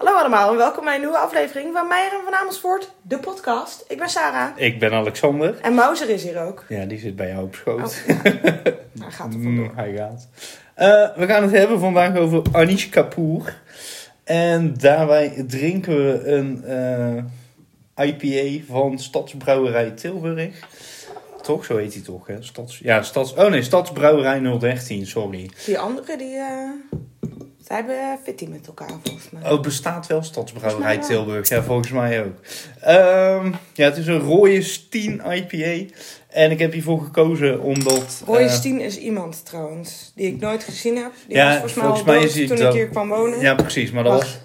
Hallo allemaal en welkom bij een nieuwe aflevering van Meijer en van Amersfoort, de podcast. Ik ben Sarah. Ik ben Alexander. En Mauser is hier ook. Ja, die zit bij jou op schoot. Oh, Hij gaat er vandoor. hij gaat. Eh, we gaan het hebben vandaag over Anish Kapoor. En daarbij drinken we een eh, IPA van Stadsbrouwerij Tilburg. Toch? Zo heet hij toch, hè? Stads, ja, Stads, oh nee, Stadsbrouwerij 013, sorry. Die anderen die, eh zij hebben fitty met elkaar volgens mij. Oh, bestaat wel Stadsbrouwerij Volgens. Tilburg. Ja, volgens mij ook. Ehm, ja, het is een rode Steen IPA. En ik heb hiervoor gekozen omdat... Roy eh, Steen is iemand trouwens, die ik nooit gezien heb. Die Ja, was volgens mij volgens al mij is toen ik hier kwam wonen. Ja, precies. Maar dat was...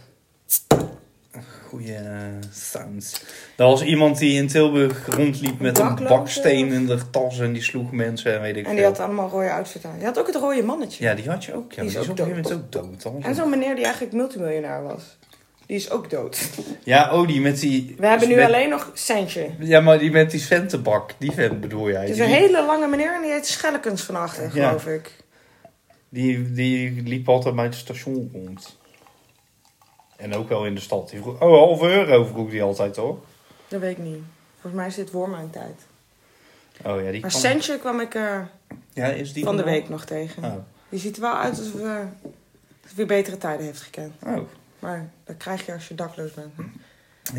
Goeie eh, sounds. Dat was iemand die in Tilburg rondliep met een baksteen in de tas en die sloeg mensen en weet ik En die veel. had allemaal rode outfit aan. Die had ook het rode mannetje. Ja, die had je ook. Ja, Die die is ook op een gegeven moment ook dood. En zo'n meneer die eigenlijk multimiljonair was. Die is ook dood. Ja, oh, die met die... We hebben nu met- alleen nog Centje. Ja, maar die met die centenbak, die vent bedoel jij. Het is Die, een hele lange meneer en die heet Schellekens van achter, Ja. geloof ik. die, die liep altijd bij het station rond. En ook wel in de stad. Die vroeg, oh, half euro vroeg die altijd, toch? Dat weet ik niet. Volgens mij is dit voor mijn tijd. Oh ja, die Maar kwam- Centje kwam ik eh, Ja, is die van de week nog tegen. Oh. Die ziet er wel uit alsof alsof hij betere tijden heeft gekend. oh. Maar dat krijg je als je dakloos bent. hè.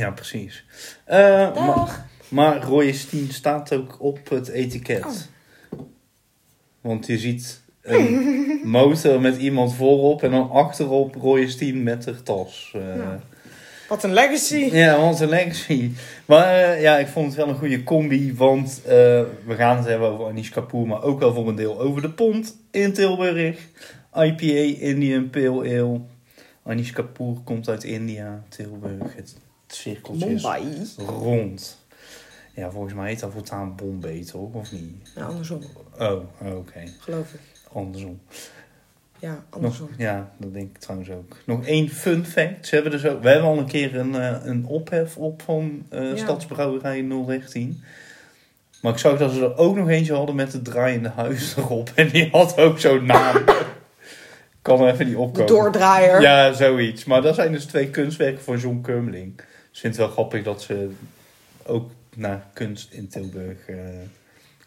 Ja, precies. Eh, maar, Dag! maar Roy Steen staat ook op het etiket. Oh. Want je ziet een motor met iemand voorop en dan achterop Roy Steen met de tas. Eh, Ja. Wat een legacy! ja, want een legacy. Maar eh, ja, ik vond het wel een goede combi, want eh, we gaan het hebben over Anish Kapoor, maar ook wel voor een deel over de pont in Tilburg. IPA, Indian Pale Ale. Anish Kapoor komt uit India, Tilburg. Het, cirkeltje is Mumbai. rond. Ja, volgens mij heet dat voortaan Bombay, toch? Of niet? Ja, andersom, Oh, oké. geloof ik. Andersom. Ja, Nog, andersom. ja, dat denk ik trouwens ook. Nog één fun fact. Ze hebben dus ook, we hebben al een keer een, eh, een ophef op van eh Ja. Stadsbrouwerij 013. Maar ik zag dat ze er ook nog eentje hadden met het draaiende huis erop. En die had ook zo'n naam. Ik kan er even niet De opkomen. doordraaier. Ja, zoiets. Maar dat zijn dus twee kunstwerken van John Kummeling. Dus ik vind het wel grappig dat ze ook naar kunst in Tilburg eh,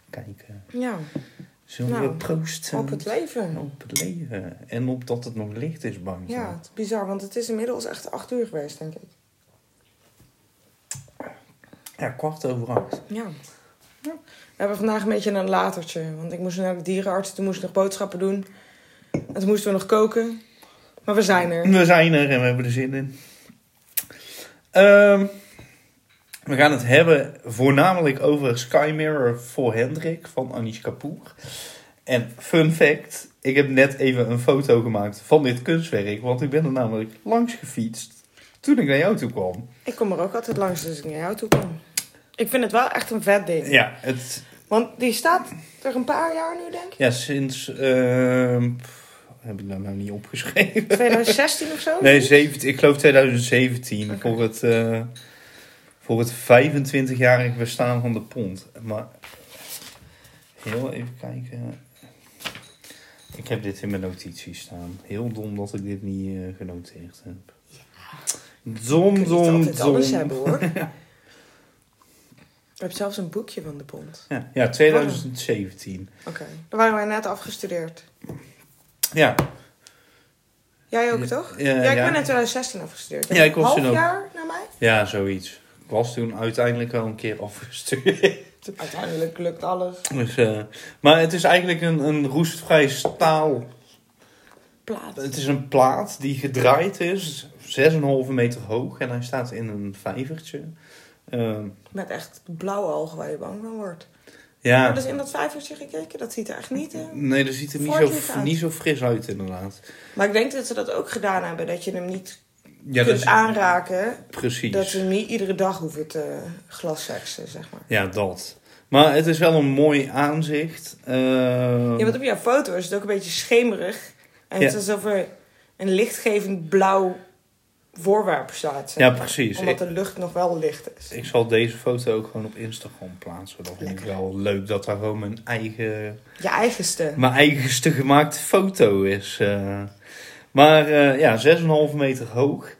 kijken. Ja, Zullen Nou, we proosten? op het leven. Op het leven. En op dat het nog licht is buiten. Ja, het is bizar, want het is inmiddels echt acht uur geweest, denk ik. Ja, kwart over acht. Ja. Ja. We hebben vandaag een beetje een latertje. Want ik moest naar de dierenarts, toen moest ik nog boodschappen doen. En toen moesten we nog koken. Maar we zijn er. We zijn er en we hebben er zin in. Ehm, we gaan het hebben voornamelijk over Sky Mirror voor Hendrik van Anish Kapoor. En fun fact, ik heb net even een foto gemaakt van dit kunstwerk. Want ik ben er namelijk langs gefietst toen ik naar jou toe kwam. Ik kom er ook altijd langs, dus ik naar jou toe kom. Ik vind het wel echt een vet ding. Ja, het, Want die staat er een paar jaar nu, denk ik. ja sinds... ehm, heb ik dat nou niet opgeschreven? 2016 of zo? Nee, 17, ik geloof 2017. Oké. Voor het, eh, voor het 25-jarig bestaan van de pont. Maar heel even kijken. Ik heb dit in mijn notities staan. Heel dom dat ik dit niet eh, genoteerd heb. Dom, dom, altijd alles dom. hebben, hoor. Je hebt zelfs een boekje van de pont. Ja, ja, 2017. Oké. Daar waren wij net afgestudeerd. Ja, Jij ook, toch? ja, Ja, ik ja. ben in 2016 afgestudeerd. Ja, ik was Half ook. jaar naar mij? ja, zoiets. Was toen uiteindelijk wel een keer afgestudeerd. Uiteindelijk lukt alles. Dus, eh, maar het is eigenlijk een, een roestvrij staal Plaat. Het is een plaat die gedraaid is, 6,5 meter hoog en hij staat in een vijvertje. Ehm, Met echt blauwe ogen waar je bang van wordt. ja, je dus in dat vijvertje gekeken? Dat ziet er echt niet... eh, nee, dat ziet er niet zo, uit. niet zo fris uit inderdaad. Maar ik denk dat ze dat ook gedaan hebben. Dat je hem niet Ja, dat kunt is aanraken. precies. Dat ze hem niet iedere dag hoeven te glasseksen, zeg maar. Ja, dat. Maar het is wel een mooi aanzicht. Ehm, Ja, want op jouw foto is het ook een beetje schemerig. En het Ja. is alsof er een lichtgevend blauw voorwerp staat. zeg Ja, precies. Omdat de lucht nog wel licht is. Ik zal deze foto ook gewoon op Instagram plaatsen. Dat vind ik wel leuk dat daar gewoon mijn eigen Je eigenste. mijn eigenste gemaakte foto is. eh. Maar eh, ja, 6,5 meter hoog.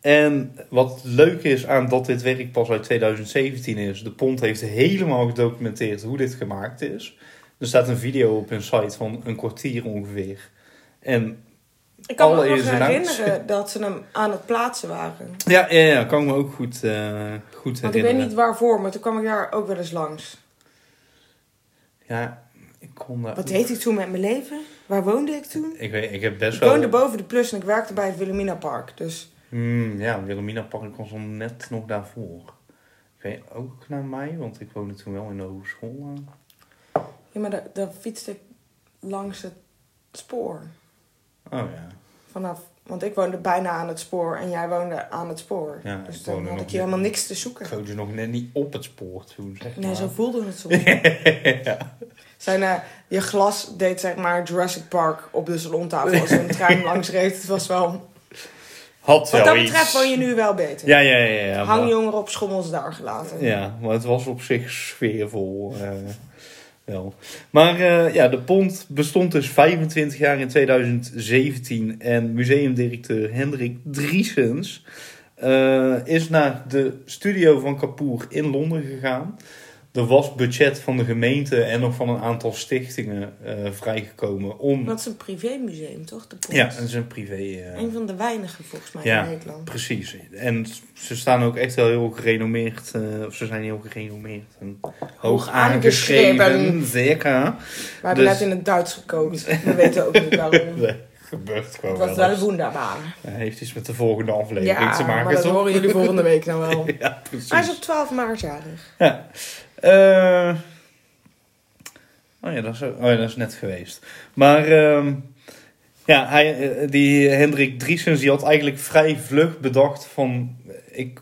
En wat leuk is aan dat dit werk pas uit 2017 is, de Pont heeft helemaal gedocumenteerd hoe dit gemaakt is. Er staat een video op hun site van een kwartier ongeveer. En Ik kan me nog herinneren dat ze hem aan het plaatsen waren. ja, ja, ja kan ik me ook goed, eh goed Want ik weet herinneren. niet waarvoor, maar toen kwam ik daar ook wel eens langs. Ja, ik kon. Wat deed ik toen met mijn leven? Waar woonde ik toen? Ik weet, ik heb best Ik wel... woonde boven de Plus en ik werkte bij het Wilhelmina Park. Dus Hmm, ja, Wilhelmina Park was al net nog daarvoor. Ik weet ook naar mij, want ik woonde toen wel in de hogeschool. eh. ja, maar daar, daar fietste ik langs het spoor. Oh ja. Vanaf, want ik woonde bijna aan het spoor en jij woonde aan het spoor. Ja, dus dan woonde had ik hier helemaal niks te zoeken. Ik woonde nog net niet op het spoor toen, zeg maar. Nee, zo voelde het soms. ja. Zijn, eh, je glas deed zeg maar Jurassic Park op de salontafel als er een trein langs reed. Het was wel... Had Wat dat betreft woon je nu wel beter. Ja, ja, ja. ja maar- Hangjongeren op schommels daar gelaten. Ja, maar het was op zich sfeervol. eh, wel. Maar eh, ja, de Pont bestond dus 25 jaar in 2017. En museumdirecteur Hendrik Driesens eh, is naar de studio van Kapoor in Londen gegaan. Er was budget van de gemeente en nog van een aantal stichtingen eh, vrijgekomen om... Dat is een privémuseum, toch? De? Ja, dat is een privé... eh, Een van de weinigen volgens mij Ja. in Nederland. Precies. En ze staan ook echt wel heel gerenommeerd. eh, of ze zijn heel gerenommeerd. En hoog aangeschreven. aangeschreven. Zeker. We hebben Dus- net in het Duits gekookt. We weten ook niet waarom. Nee, gebeurt gewoon Het was wel wonderbaar. Hij heeft iets met de volgende aflevering Ja, te maken. maar dat horen jullie volgende week dan wel. Ja, precies. Hij is op 12 maart jarig. Ja. Eh, oh, ja, dat is, oh ja, dat is net geweest. Maar ehm, ja, hij, eh, die Hendrik Driesens die had eigenlijk vrij vlug bedacht van... Ik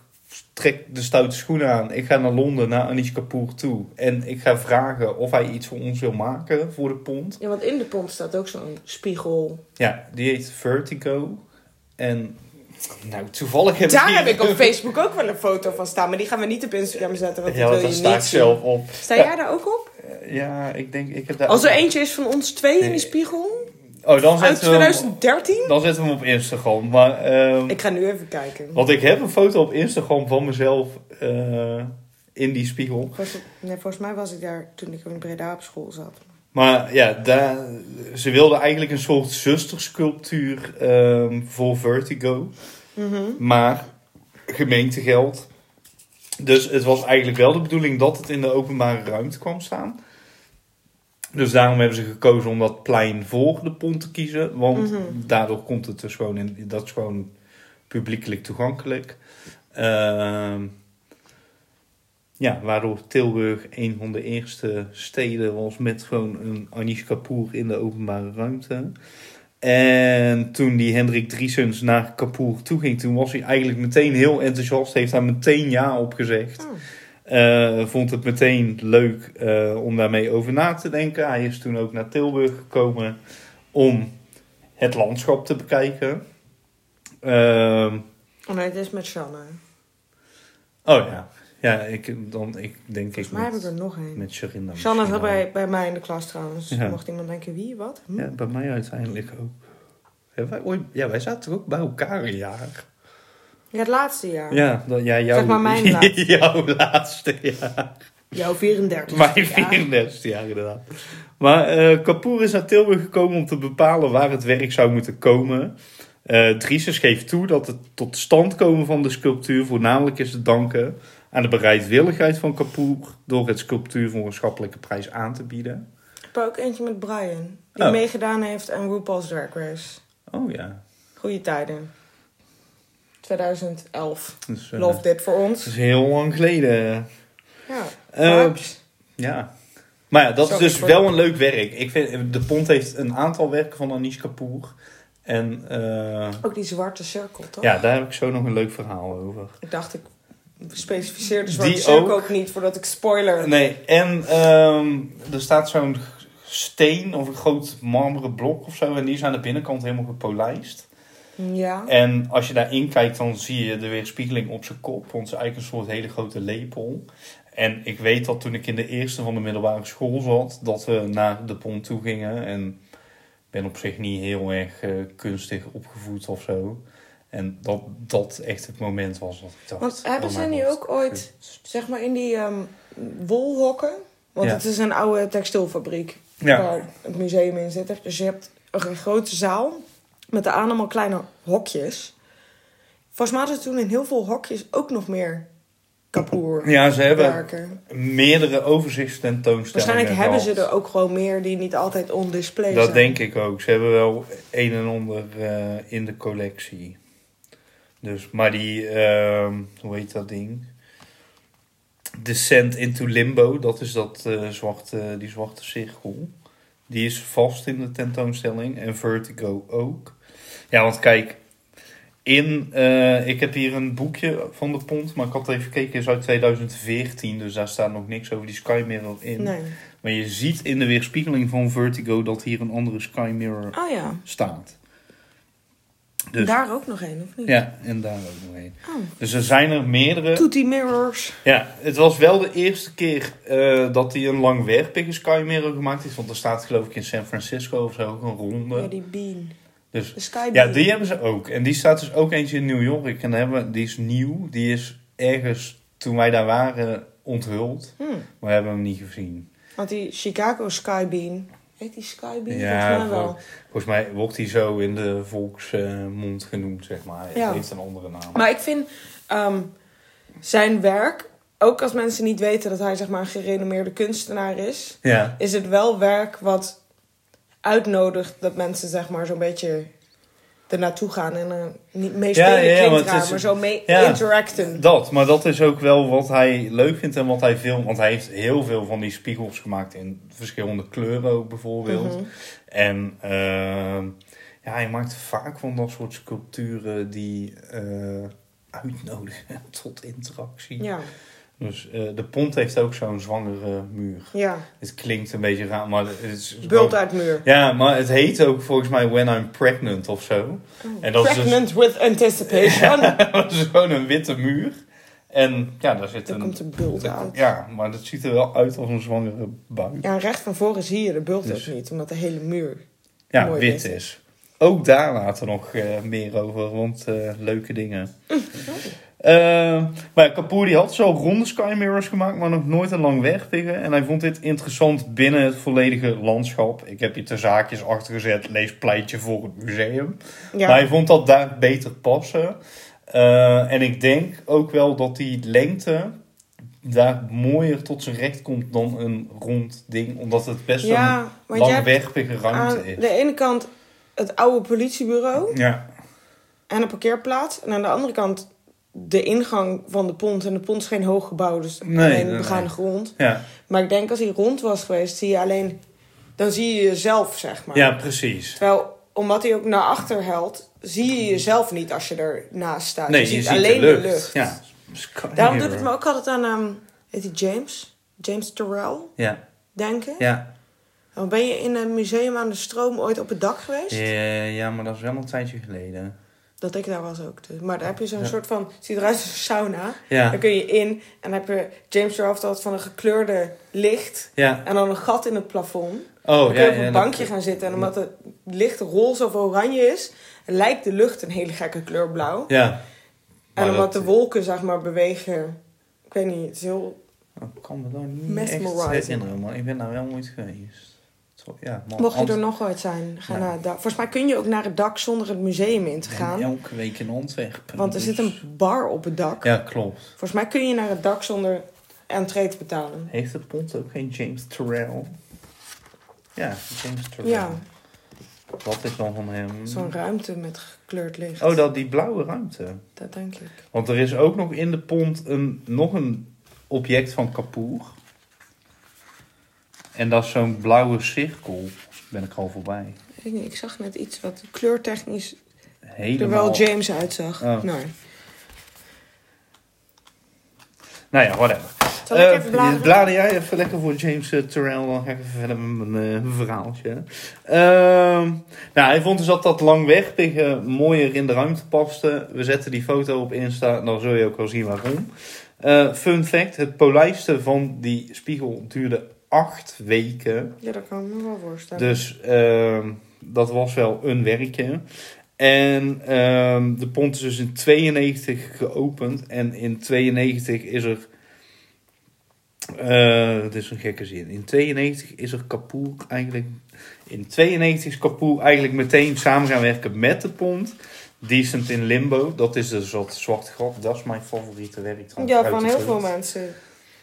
trek de stoute schoenen aan. Ik ga naar Londen, naar Anish Kapoor toe. En ik ga vragen of hij iets voor ons wil maken voor de pont. Ja, want in de pont staat ook zo'n spiegel. Ja, die heet Vertigo. En nou, toevallig heb Daar ik heb ik op Facebook ook wel een foto van staan. Maar die gaan we niet op Instagram zetten, want Ja, dat wil daar je sta niet ik zelf op. Sta Ja. jij daar ook op? Ja, ik denk... Ik heb daar Als er eentje is van ons twee in die spiegel, Oh, dan uit zetten, we hem, 2013? dan zetten we hem op Instagram. Maar, ehm, Ik ga nu even kijken. want ik heb een foto op Instagram van mezelf eh, in die spiegel. Was het- nee, volgens mij was ik daar toen ik in Breda op school zat. Maar ja, daar, ze wilden eigenlijk een soort zustersculptuur ehm, voor Vertigo. Mhm. Maar gemeentegeld. Dus het was eigenlijk wel de bedoeling dat het in de openbare ruimte kwam staan. Dus daarom hebben ze gekozen om dat plein voor de pont te kiezen. Want Mhm. daardoor komt het dus gewoon in. Dat is gewoon publiekelijk toegankelijk. Ehm, ja, waardoor Tilburg een van de eerste steden was met gewoon een Anish Kapoor in de openbare ruimte. En toen die Hendrik Driesens naar Kapoor toe ging, toen was hij eigenlijk meteen heel enthousiast. Heeft daar meteen ja op gezegd. Oh. Eh, vond het meteen leuk eh, om daarmee over na te denken. Hij is toen ook naar Tilburg gekomen om het landschap te bekijken. Oh nee, het is met Shanna. oh ja, ja ik, dan, ik denk ik Volgens mij heb ik er nog een. met Sharinda. Shanna zat bij, bij mij in de klas trouwens. Ja. Mocht iemand denken, wie, wat? Hm? Ja, bij mij uiteindelijk ook. Ja, wij, ooit, ja, wij zaten ook bij elkaar een jaar. Het laatste jaar. Ja, dat, ja jouw, Zeg maar mijn laatste. jouw laatste jaar. Jouw 34. Mijn Ja. 34 jaar inderdaad. Maar eh Kapoor is naar Tilburg gekomen om te bepalen waar het werk zou moeten komen. Eh Drieses geeft toe dat het tot stand komen van de sculptuur voornamelijk is te danken aan de bereidwilligheid van Kapoor door het sculptuur voor een schappelijke prijs aan te bieden. Ik heb ook eentje met Brian. Die Oh. meegedaan heeft aan RuPaul's Drag Race. Oh ja. Goeie tijden. 2011. Dus, eh, Love dit voor dat ons. is heel lang geleden. Ja. Eh, Vibes. Ja. Maar ja, dat Sorry is dus wel een leuk werk. Ik vind, de Pont heeft een aantal werken van Anish Kapoor. En eh, Ook die zwarte cirkel, toch? ja, daar heb ik zo nog een leuk verhaal over. Ik dacht, ik specificeer de zwarte Die cirkel ook. ook niet voordat ik spoiler. Nee, en ehm, er staat zo'n steen of een groot marmeren blok of zo. En die is aan de binnenkant helemaal gepolijst. Ja. En als je daarin kijkt, dan zie je de weerspiegeling op zijn kop. Want het is eigenlijk een soort hele grote lepel. En ik weet dat toen ik in de eerste van de middelbare school zat, dat we naar de pont toe gingen. En ik ben op zich niet heel erg eh, kunstig opgevoed of zo. En dat dat echt het moment was dat ik dacht... Want hebben oh ze god. ook ooit, zeg maar in die ehm, wolhokken? Want Ja. het is een oude textielfabriek Ja, waar het museum in zit. Dus je hebt een grote zaal met daar allemaal kleine hokjes. Volgens mij hadden ze toen in heel veel hokjes ook nog meer kapoor ja ze hebben werken. meerdere overzichtstentoonstellingen Waarschijnlijk hebben ze er ook gewoon meer die niet altijd on display Dat zijn. denk ik ook. Ze hebben wel een en ander eh, in de collectie. Dus, maar die, ehm, hoe heet dat ding? Descent into Limbo, dat is dat, eh, zwarte, die zwarte cirkel. Die is vast in de tentoonstelling. En Vertigo ook. Ja, want kijk, in, eh, ik heb hier een boekje van de Pont, maar ik had even gekeken, is uit 2014, dus daar staat nog niks over die Sky Mirror in. Nee. Maar je ziet in de weerspiegeling van Vertigo dat hier een andere Sky Mirror Oh ja, staat. Dus, daar ook nog één, of niet? Ja, en daar ook nog een. Oh. Dus er zijn er meerdere. Toetie Mirrors. Ja, het was wel de eerste keer eh, dat hij een langwerpige Sky Mirror gemaakt heeft. Want er staat geloof ik in San Francisco of zo ook een ronde. Ja, die Bean. Dus De Sky ja, Bean. die hebben ze ook. En die staat dus ook eentje in New York. En hebben, die is nieuw. Die is ergens, toen wij daar waren, onthuld. Hmm. Maar we hebben hem niet gezien. Want die Chicago Sky Bean. Heet die Sky Bean? Ja, Volgens mij wel. vol- volgens mij wordt hij zo in de volksmond genoemd, zeg maar. Ja. Het heeft een andere naam. Maar ik vind ehm, zijn werk, ook als mensen niet weten dat hij zeg maar een gerenommeerde kunstenaar is, Ja, is het wel werk wat uitnodigt dat mensen zeg maar zo'n beetje naartoe gaan en er niet mee spelen ja, ja, is- maar zo mee ja. interacten. dat. Maar dat is ook wel wat hij leuk vindt en wat hij filmt. Want hij heeft heel veel van die spiegels gemaakt in verschillende kleuren ook bijvoorbeeld. Mhm. En ehm, ja, hij maakt vaak van dat soort sculpturen die eh, uitnodigen tot interactie. Ja, Dus eh, de pont heeft ook zo'n zwangere muur. ja. Het klinkt een beetje raar, maar het is... Bult uit muur. Ja, maar het heet ook volgens mij When I'm Pregnant of zo. En dat is dus- Pregnant with anticipation. dat is gewoon een witte muur. En ja, daar zit Dan een... komt de bult uit. Ja, maar dat ziet er wel uit als een zwangere buik. Ja, recht van voren zie je de bult Dus- ook niet, omdat de hele muur... Ja, Mooi wit is. Ook daar later nog eh, meer over, want eh, leuke dingen. Eh, maar ja, Kapoor die had zo ronde Sky Mirrors gemaakt, maar nog nooit een langwerpige. En hij vond dit interessant binnen het volledige landschap. Ik heb hier ter zaakjes achter gezet, lees pleitje voor het museum. Ja, Maar hij vond dat daar beter passen. Eh, en ik denk ook wel dat die lengte daar mooier tot zijn recht komt dan een rond ding. Omdat het best ja een langwerpige ruimte aan is. de ene kant het oude politiebureau Ja, en een parkeerplaats. En aan de andere kant de ingang van de pont. En de pont is geen hoog gebouw, dus Nee, alleen nee, begane nee. grond. ja. Maar ik denk als hij rond was geweest, zie je alleen... Dan zie je jezelf, zeg maar. ja precies. Terwijl, omdat hij ook naar achter helt, zie je jezelf niet als je ernaast staat. Nee, je je ziet alleen de lucht. de lucht. Ja. Daarom doet het me ook altijd aan... ehm heet hij James? James Terrell, Ja, denken. ja. Dan ben je in een museum aan de stroom ooit op het dak geweest? Ja, ja, maar dat is wel een tijdje geleden. Dat ik daar was ook. Dus. Maar daar heb je zo'n Ja. soort van... Het ziet eruit als een sauna. Ja, Dan kun je in en dan heb je... James heeft altijd van een gekleurde licht. ja. En dan een gat in het plafond. Oh, Dan kun je op een dat- bankje gaan zitten. En omdat het licht roze of oranje is... lijkt de lucht een hele gekke kleur blauw. Ja. En omdat dat- de wolken zeg maar bewegen... Ik weet niet, het is heel... Ik kan me daar niet echt herinneren, maar ik ben daar wel nooit geweest. Ja, Mocht je er nog ooit zijn, ga Ja. naar het dak. Volgens mij kun je ook naar het dak zonder het museum in te gaan. elke week in Antwerpen. Want er dus- zit een bar op het dak. Ja, klopt. Volgens mij kun je naar het dak zonder entree te betalen. Heeft de pont ook geen James Terrell? Ja, James Terrell. Ja, Wat is dan van hem? zo'n ruimte met gekleurd licht. Oh, dat, die blauwe ruimte. Dat denk ik. Want er is ook nog in de pont een, nog een object van Kapoor. En dat is zo'n blauwe cirkel. Ben ik al voorbij. Ik, weet niet, ik zag net iets wat kleurtechnisch er Helemaal. wel James uitzag. Oh. Nou, Nou ja, whatever. zal ik Eh, even bladeren? blader jij even lekker voor James eh, Terrell. Dan ga ik even verder met mijn eh, verhaaltje. Ehm, nou, hij vond dus dat dat langwerpige mooier in de ruimte paste. We zetten die foto op Insta. Dan zul je ook wel zien waarom. Fun fact. Het polijsten van die spiegel duurde acht weken. Ja, dat kan ik me wel voorstellen. Dus ehm, dat was wel een werkje. En ehm, de pont is dus in 92 geopend. En in 92 is er... dit is een gekke zin. In 92 is er Kapoor eigenlijk... In 92 is Kapoor eigenlijk meteen samen gaan werken met de pont. Decent in Limbo. Dat is dus wat zwarte gat. Dat is mijn favoriete werk. Ja, van heel veel mensen.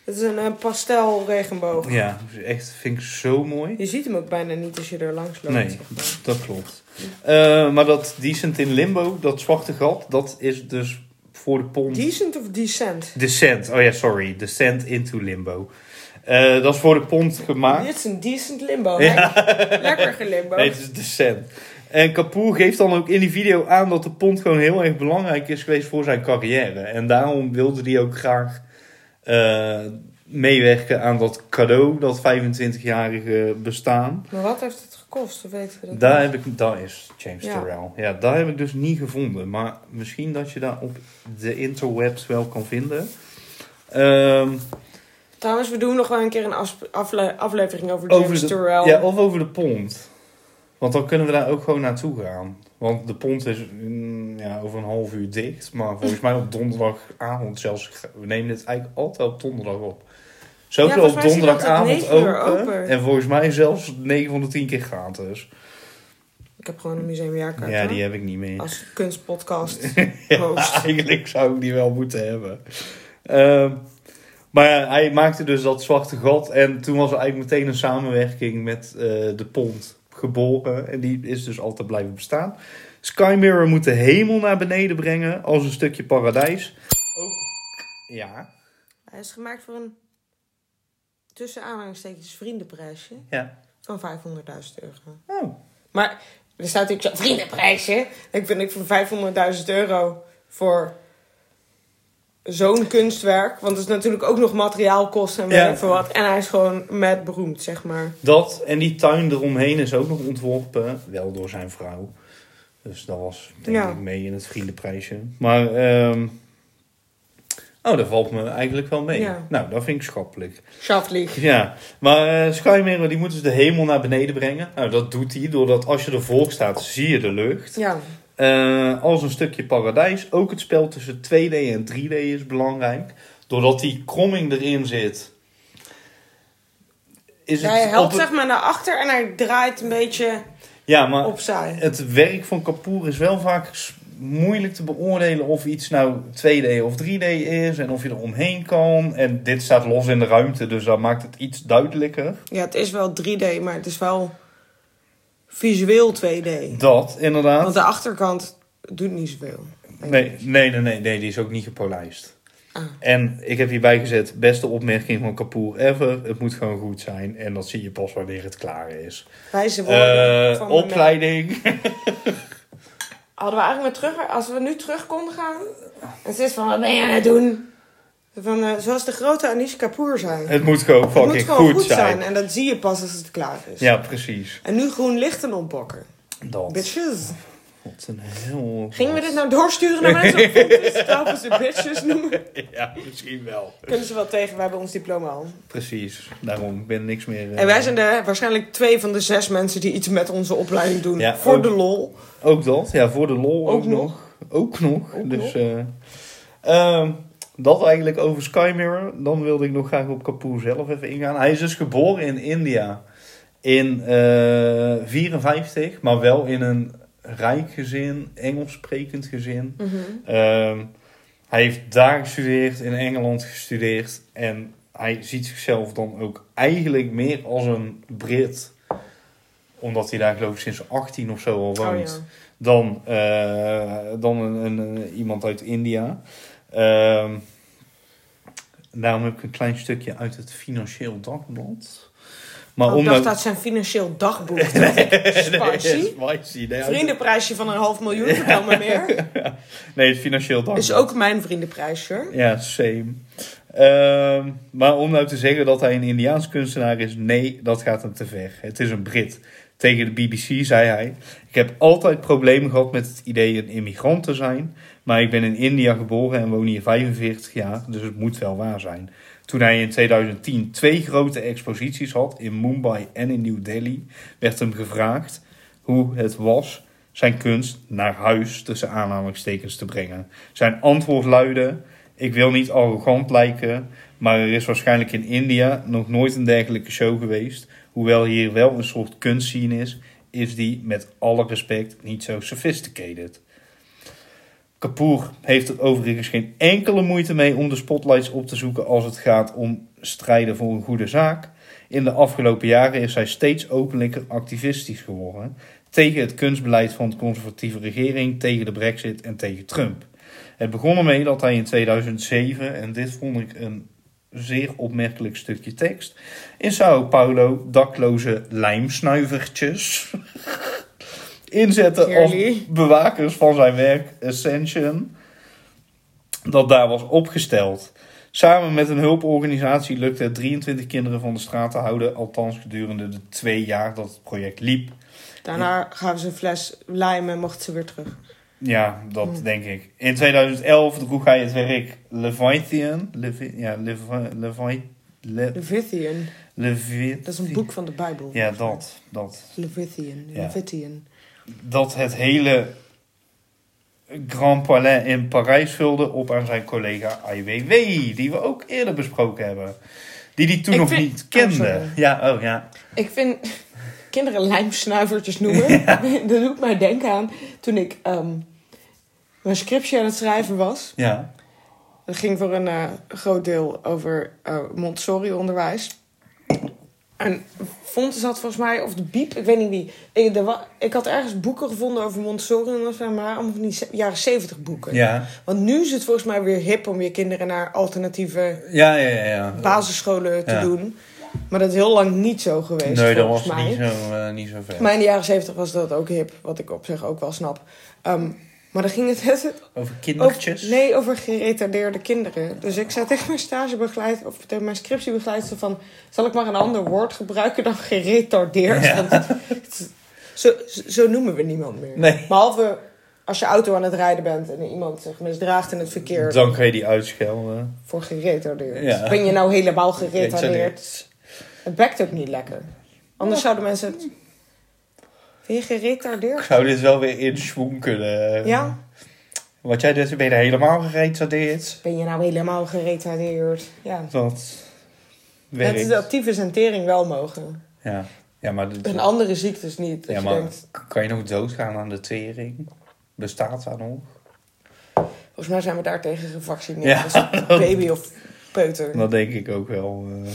Het is een, een pastel regenboog. Ja, echt vind ik zo mooi. Je ziet hem ook bijna niet als je er langs loopt. Nee, dat klopt. Eh, maar dat Decent in Limbo, dat zwarte gat, dat is dus voor de pont... Decent of decent? Descent, oh ja, sorry. Descent into Limbo. Eh, dat is voor de pont gemaakt. Dit is een decent limbo. Ja. Lekker, gelimbo. Nee, het is Descent. En Kapoor geeft dan ook in die video aan dat de pont gewoon heel erg belangrijk is geweest voor zijn carrière. En daarom wilde hij ook graag eh, meewerken aan dat cadeau, dat 25-jarige bestaan. Maar wat heeft het gekost? Of weten we dat? Daar niet? heb ik, daar is James Ja. Terrell. Ja, daar heb ik dus niet gevonden. Maar misschien dat je daar op de interwebs wel kan vinden. Ehm, Trouwens, we doen nog wel een keer een afle- aflevering over over James de, Turrell. ja, of over de pont. Want dan kunnen we daar ook gewoon naartoe gaan. Want de pont is ja, over een half uur dicht. Maar volgens mij op donderdagavond zelfs. We nemen dit eigenlijk altijd op donderdag op. Sowieso Ja, op donderdagavond open. open. En volgens mij zelfs 9 van de 10 keer gratis. Ik heb gewoon een museumjaarkaart. Ja, die heb ik niet meer. Als kunstpodcast. Ja, eigenlijk zou ik die wel moeten hebben. Ehm, maar hij maakte dus dat zwarte gat. En toen was er eigenlijk meteen een samenwerking met eh, de pont geboren. En die is dus altijd blijven bestaan. Sky Mirror moet de hemel naar beneden brengen als een stukje paradijs. Ook, ja, Hij is gemaakt voor een tussen aanhalingstekens vriendenprijsje ja. van 500.000 euro. Oh, Maar er staat natuurlijk zo vriendenprijsje. Ik vind ik voor 500.000 euro voor zo'n kunstwerk. Want het is natuurlijk ook nog materiaalkosten en Ja. veel wat. En hij is gewoon met beroemd, zeg maar. dat en die tuin eromheen is ook nog ontworpen. Wel door zijn vrouw. Dus dat was denk Ja. ik mee in het vriendenprijsje. Maar, ehm, oh, dat valt me eigenlijk wel mee. Ja. Nou, dat vind ik schappelijk. Schaftlieg. Ja, maar uh, Mirror die moet dus de hemel naar beneden brengen. Nou, dat doet hij doordat als je ervoor staat, zie je de lucht. Ja. Eh, als een stukje paradijs. Ook het spel tussen 2D en 3D is belangrijk. Doordat die kromming erin zit. Is het Hij helpt het- zeg maar naar achter en hij draait een beetje Ja, maar opzij. het werk van Kapoor is wel vaak moeilijk te beoordelen of iets nou 2D of 3D is. En of je er omheen kan. En dit staat los in de ruimte, dus dat maakt het iets duidelijker. Ja, het is wel 3D, maar het is wel visueel 2D. Dat, inderdaad. Want de achterkant doet niet zoveel. Nee, nee, nee, nee, nee, die is ook niet gepolijst. Ah. En ik heb hierbij gezet, beste opmerking van Kapoor ever. Het moet gewoon goed zijn. En dat zie je pas wanneer het klaar is. Wijze woorden van de opleiding. Hadden we eigenlijk maar terug, als we nu terug konden gaan. En ze is van, wat ben je aan het doen? Van, eh, zoals de grote Anish Kapoor zei. het moet gewoon fucking moet gewoon goed, goed zijn. zijn. En dat zie je pas als het klaar is. Ja, precies. En nu groen licht en oppakken. Dat. Bitches. Wat een heel... Gingen we dit nou doorsturen naar mensen? Trouwens ze bitches noemen. Ja, misschien wel. Kunnen ze wel tegen, wij hebben ons diploma al. Precies. Daarom, ik ben niks meer... eh, En wij zijn de, waarschijnlijk twee van de zes mensen die iets met onze opleiding doen. Ja, voor ook- de lol. Ook dat, ja, voor de lol ook, Ook nog. nog. Ook nog. Ook dus, nog. eh, ehm, dat eigenlijk over Sky Mirror. Dan wilde ik nog graag op Kapoor zelf even ingaan. Hij is dus geboren in India in eh 54, maar wel in een rijk gezin, Engels sprekend gezin. Mhm. Ehm, hij heeft daar gestudeerd, in Engeland gestudeerd. En hij ziet zichzelf dan ook eigenlijk meer als een Brit. Omdat hij daar geloof ik sinds 18 of zo al Oh woont ja. dan, eh, dan een, een, een- iemand uit India. Daarom heb ik een klein stukje uit het Financieel Dagblad. Maar Oh, ik dacht dat zijn financieel dagboek. Spicy. spicy. Nee, uit- Vriendenprijsje van een half miljoen, vertel me meer. nee, het Financieel Dagblad. Is ook mijn vriendenprijsje. Ja, same. Ehm, maar om nou te zeggen dat hij een Indiaans kunstenaar is, nee, dat gaat hem te ver. Het is een Brit. Tegen de BBC zei hij: Ik heb altijd problemen gehad met het idee een immigrant te zijn. Maar ik ben in India geboren en woon hier 45 jaar, dus het moet wel waar zijn. Toen hij in 2010 twee grote exposities had in Mumbai en in New Delhi, werd hem gevraagd hoe het was zijn kunst naar huis tussen aanhalingstekens te brengen. Zijn antwoord luidde: Ik wil niet arrogant lijken, maar er is waarschijnlijk in India nog nooit een dergelijke show geweest. Hoewel hier wel een soort kunstscene is, is die met alle respect niet zo sophisticated. Kapoor heeft er overigens geen enkele moeite mee om de spotlights op te zoeken als het gaat om strijden voor een goede zaak. In de afgelopen jaren is hij steeds openlijker activistisch geworden tegen het kunstbeleid van de conservatieve regering, tegen de brexit en tegen Trump. Het begon ermee dat hij in 2007, en dit vond ik een zeer opmerkelijk stukje tekst, in Sao Paulo dakloze lijmsnuivertjes inzette als bewakers van zijn werk Ascension, dat daar was opgesteld. Samen met een hulporganisatie lukte het 23 kinderen van de straat te houden, althans gedurende de twee jaar dat het project liep. Daarna gaven ze een fles lijm en mochten ze weer terug. Ja, dat denk ik. In 2011 droeg hij het werk Leviathan. Levi ja, Levi Levi Le Levitian. Levi Dat is een boek van de Bijbel. Ja, dat. dat. Levitian. Ja. Levitian. Dat het hele Grand Palais in Parijs vulde op aan zijn collega IWW. Die we ook eerder besproken hebben. Die die toen Ik nog vind- niet kende. Oh, ja, oh ja. Ik vind kinderen lijmsnuivertjes noemen. Dat doet mij denken aan toen ik ehm, mijn scriptje aan het schrijven was. Ja. Dat ging voor een eh, groot deel over eh, Montessori-onderwijs. En Fontes had volgens mij, of de Biep, ik weet niet wie. Ik, ik had ergens boeken gevonden over Montessori-onderwijs, maar allemaal van die jaren 70 boeken. Ja. Want nu is het volgens mij weer hip om je kinderen naar alternatieve Ja, ja, ja. ja. basisscholen te doen. Maar dat is heel lang niet zo geweest, Nee, dat was mij. niet zo, eh, niet zo ver. Maar in de jaren 70 was dat ook hip, wat ik op zich ook wel snap. Ehm, maar dan ging het het Over kindertjes. over, nee, over geretardeerde kinderen. Dus ik zei tegen mijn stagebegeleid, of tegen mijn scriptiebegeleidster van... zal ik maar een ander woord gebruiken dan geretardeerd? Ja. Want het- zo, zo noemen we niemand meer. Nee. Behalve als je auto aan het rijden bent en iemand zich misdraagt in het verkeer Dan kan je die uitschelden. voor geretardeerd. Ja. Ben je nou helemaal geretardeerd? Geretardeerd. Het bekt ook niet lekker. Anders zouden mensen het... Geretardeerd? Ik zou dit wel weer in swoon kunnen. Ja? Wat jij dus ben je helemaal geretardeerd. Ben je nou helemaal geretardeerd? Ja. Dat Het is dat tyfus en tering wel mogen. Ja. Ja, maar, dit- En andere ziektes niet. Ja, maar denkt, kan je nog doodgaan aan de tering? Bestaat dat nog? volgens mij zijn we daar tegen gevaccineerd. Ja. Als baby of peuter. Dat denk ik ook wel. eh.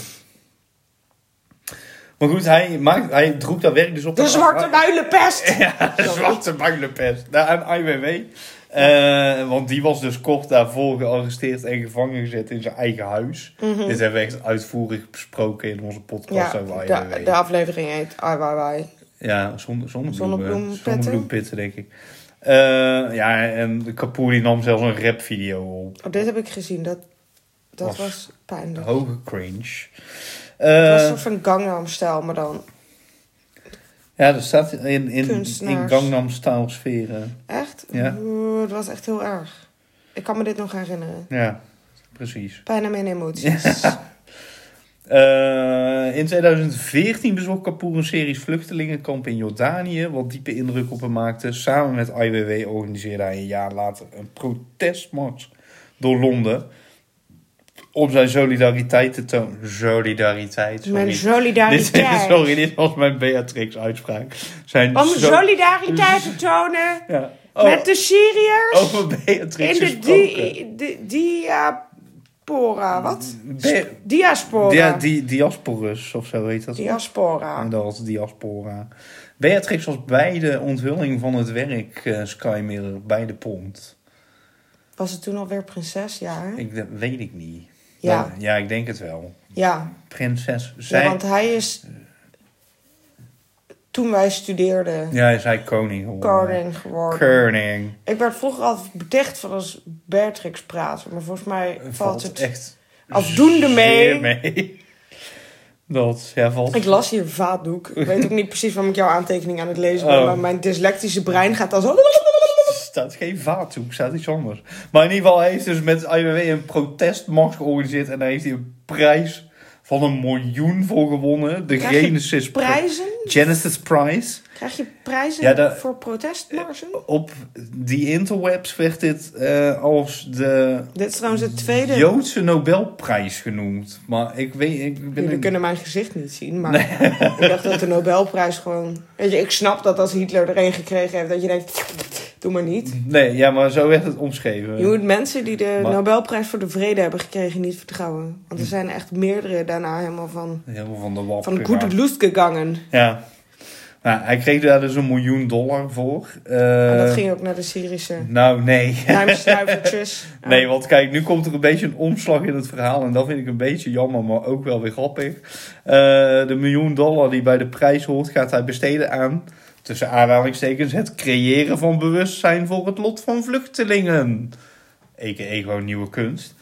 Maar goed, hij, maakt, hij droeg dat werk dus op. De zwarte muilenpest! Ja, de zwarte builenpest. Nou, aan IWW. Eh, want die was dus kort daarvoor gearresteerd en gevangen gezet in zijn eigen huis. Mhm. Dit hebben we echt uitvoerig besproken in onze podcast Ja, over de, IWW. de aflevering heet Wai. Ja, zonder. Zonnebloempetten? Zonnebloempitten, denk ik. Eh, ja, en de Kapoor die nam zelfs een rapvideo op. Oh, dit heb ik gezien. Dat, dat Was- was pijnlijk. Hoge cringe. Het was een Eh, soort van Gangnam stijl, maar dan ja, er staat in, in, in Kunstenaars. Gangnam Style sferen. echt. Ja. Het was echt heel erg. Ik kan me dit nog herinneren. Ja, precies. Bijna mijn emoties. Eh, in 2014 bezocht Kapoor een series vluchtelingenkamp in Jordanië, wat diepe indruk op hem maakte. Samen met IWW organiseerde hij een jaar later een protestmars door Londen. Om zijn solidariteit te tonen. Solidariteit, sorry. Mijn Dit, solidariteit. sorry, dit was mijn Beatrix-uitspraak. Zijn Om solidariteit te tonen Ja. Oh, met de Syriërs over Beatrix in de gesproken. di, di, diapora. Wat? Be- Diaspora. Dia, di, diasporus of zo heet dat. Diaspora. En dat was diaspora. Beatrix was bij de onthulling van het werk eh, Sky Mirror bij de pont. Was het toen alweer prinses? Ja, hè? Ik, dat weet ik niet. Ja. Ja, ik denk het wel. Ja. Prinses. ja, Zij, want hij is... Toen wij studeerden, ja, is hij koning geworden. koning geworden. Koning. Ik werd vroeger altijd bedicht van als Beatrix praten. Maar volgens mij valt het... echt afdoende mee. mee. Dat, ja, valt... Ik las hier vaatdoek. Ik weet ook niet precies waarom ik jouw aantekening aan het lezen ben. Oh. Maar mijn dyslectische brein gaat dan zo... Er staat geen vaathoek, er staat iets anders. Maar in ieder geval, hij heeft dus met IWW een protestmars georganiseerd. En daar heeft hij een prijs van een miljoen voor gewonnen. De Genesis Pri- Prijzen? Genesis Prize. Krijg je prijzen Ja, voor protestmarsen? Op die interwebs werd dit eh, als de Dit is trouwens het tweede. Joodse Nobelprijs genoemd. Maar ik weet, ik ben Jullie een- kunnen mijn gezicht niet zien, maar ik dacht dat de Nobelprijs gewoon... Weet je, ik snap dat als Hitler er een gekregen heeft, dat je denkt, doe maar niet. Nee, ja, maar zo werd het omschreven. Je moet mensen die de Maar- Nobelprijs voor de vrede hebben gekregen niet vertrouwen. Want er zijn echt meerdere daarna helemaal van, Helemaal van de wap van gegaan. goed lust gegangen. Ja. Nou, hij kreeg daar dus een miljoen dollar voor. en Eh, dat ging ook naar de Syrische Nou, nee. Nee, want kijk, nu komt er een beetje een omslag in het verhaal. En dat vind ik een beetje jammer, maar ook wel weer grappig. Eh, de miljoen dollar die bij de prijs hoort, gaat hij besteden aan, tussen aanhalingstekens, het creëren van bewustzijn voor het lot van vluchtelingen. A.k.a. gewoon nieuwe kunst.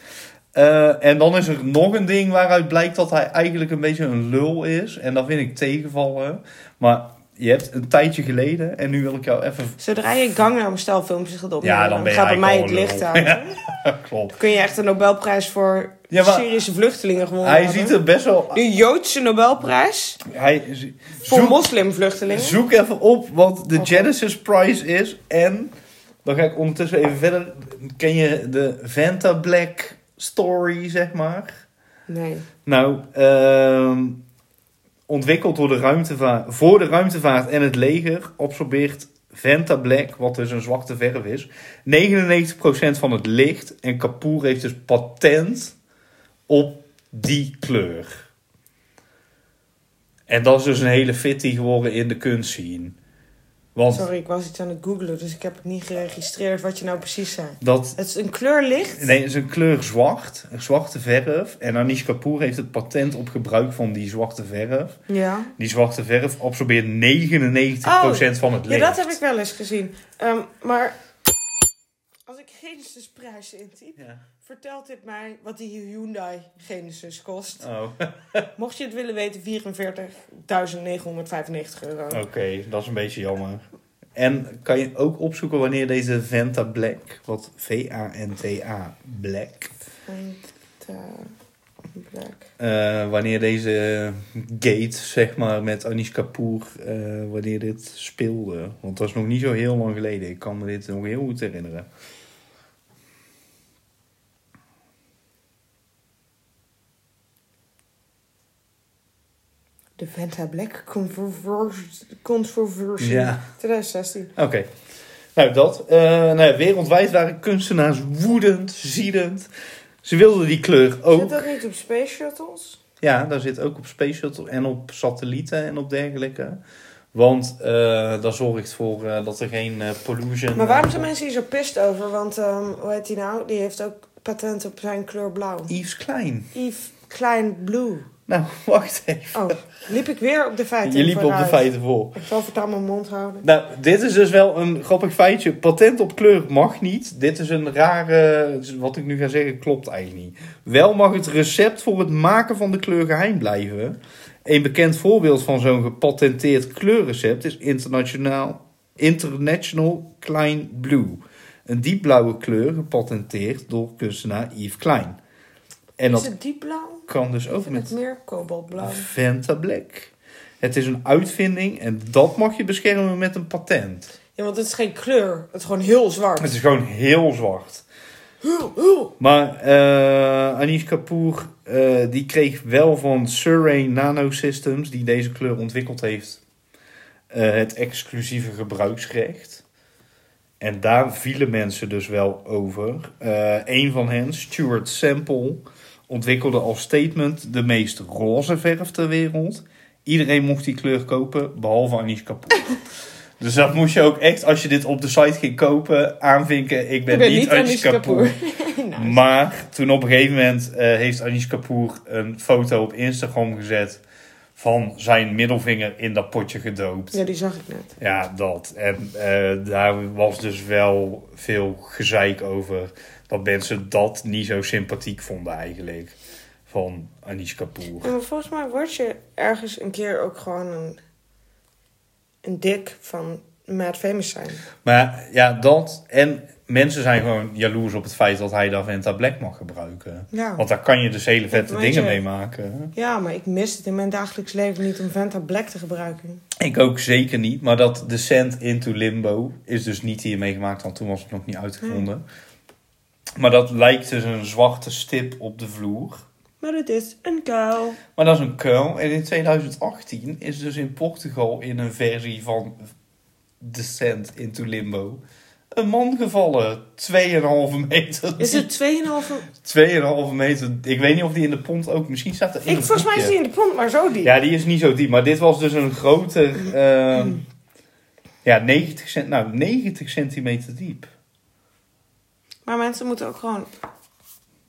Eh, en dan is er nog een ding waaruit blijkt dat hij eigenlijk een beetje een lul is. En dat vind ik tegenvallen. Maar je hebt een tijdje geleden, en nu wil ik jou even... Zodra je Gangnam Style filmpjes gaat opnemen, Ja, dan gaat bij mij het licht gewoon uit. Klopt. Kun je echt een Nobelprijs voor Ja, maar- Syrische vluchtelingen gewonnen Hij ziet er best wel... De Joodse Nobelprijs Hij, voor zoek, moslimvluchtelingen. zoek even op wat de. Genesis Prize is. En dan ga ik ondertussen even verder. Ken je de Vanta Black story, zeg maar? Nee. Nou, ehm, ontwikkeld door de ruimtevaart, voor de ruimtevaart en het leger, absorbeert Vanta Black, wat dus een zwarte verf is, 99% van het licht. En Kapoor heeft dus patent op die kleur. En dat is dus een hele fitty geworden in de kunstscene. Want Sorry, ik was iets aan het googlen, dus ik heb het niet geregistreerd wat je nou precies zei. dat Het is een kleur licht. Nee, het is een kleur zwart, een zwarte verf. En Anish Kapoor heeft het patent op gebruik van die zwarte verf. Ja. Die zwarte verf absorbeert 99% van het ja, licht. dat heb ik wel eens gezien. Ehm, maar als ik Genesis prijzen intyp, Ja. Vertelt dit mij wat die Hyundai Genesis kost. Oh, Mocht je het willen weten, 44.995 euro. oké, dat is een beetje jammer. En kan je ook opzoeken wanneer deze Venta Black, wat V-A-N-T-A Black, Vanta Black. eh, wanneer deze gate, zeg maar, met Anish Kapoor, eh, wanneer dit speelde. Want dat is nog niet zo heel lang geleden. Ik kan me dit nog heel goed herinneren. De Vanta Black Controversy. Ja. 2016. Oké. Nou, dat. Eh, nou ja, wereldwijd waren kunstenaars woedend, ziedend. Ze wilden die kleur Zit ook. dat niet op Space Shuttles? Ja, daar zit ook op Space Shuttle en op satellieten en op dergelijke. Want eh, dat zorgt voor eh, dat er geen eh, pollution... Maar waarom zijn mensen hier zo pist over? Want, ehm, hoe heet die nou? Die heeft ook patent op zijn kleur blauw. Yves Klein. Yves Klein Blue. Nou, wacht even. Oh, liep ik weer op de feiten Je liep op de feiten voor. Ik zal voortaan mijn mond houden. Nou, dit is dus wel een grappig feitje. Patent op kleur mag niet. Dit is een rare... Wat ik nu ga zeggen klopt eigenlijk niet. Wel mag het recept voor het maken van de kleur geheim blijven. Een bekend voorbeeld van zo'n gepatenteerd kleurrecept is internationaal, International Klein Blue. Een diepblauwe kleur gepatenteerd door kunstenaar Yves Klein. En is het diepblauw? kan dus ook met het meer kobaltblauw. Venta Black. Het is een uitvinding en dat mag je beschermen met een patent. Ja, want het is geen kleur. Het is gewoon heel zwart. Het is gewoon heel zwart. Maar eh Anish Kapoor eh, die kreeg wel van Surrey Nanosystems, die deze kleur ontwikkeld heeft, eh, het exclusieve gebruiksrecht. En daar vielen mensen dus wel over. Een van hen, Stuart Sample, ontwikkelde als statement de meest roze verf ter wereld. Iedereen mocht die kleur kopen, behalve Anish Kapoor. Dus dat moest je ook echt, als je dit op de site ging kopen, aanvinken. Ik ben, Ik ben niet, niet Anish Kapoor. Maar toen op een gegeven moment eh, heeft Anish Kapoor een foto op Instagram gezet van zijn middelvinger in dat potje gedoopt. Ja, die zag ik net. Ja, dat. En eh, daar was dus wel veel gezeik over dat mensen dat niet zo sympathiek vonden eigenlijk. Van Anish Kapoor. Ja, maar volgens mij word je ergens een keer ook gewoon een, een dik van Mad Famous zijn. Maar ja, dat. En mensen zijn gewoon jaloers op het feit dat hij daar Venta Black mag gebruiken. Ja. Want daar kan je dus hele vette dingen je- mee maken. ja, maar ik mis het in mijn dagelijks leven niet om Venta Black te gebruiken. Ik ook zeker niet. Maar dat Descent into Limbo is dus niet hiermee gemaakt, want toen was het nog niet uitgevonden. Maar dat lijkt dus een zwarte stip op de vloer. Maar het is een kuil. Maar dat is een kuil. En in 2018 is dus in Portugal in een versie van Descent into Limbo een man gevallen. 2,5 meter. Is het 2,5... 2,5 meter. Ik weet niet of die in de pont ook. Misschien staat er in Ik, volgens mij is die in de pont, maar zo diep. Ja, die is niet zo diep. Maar dit was dus een groter... ehm, ja, 90, cent, nou, 90 centimeter diep. Maar mensen moeten ook gewoon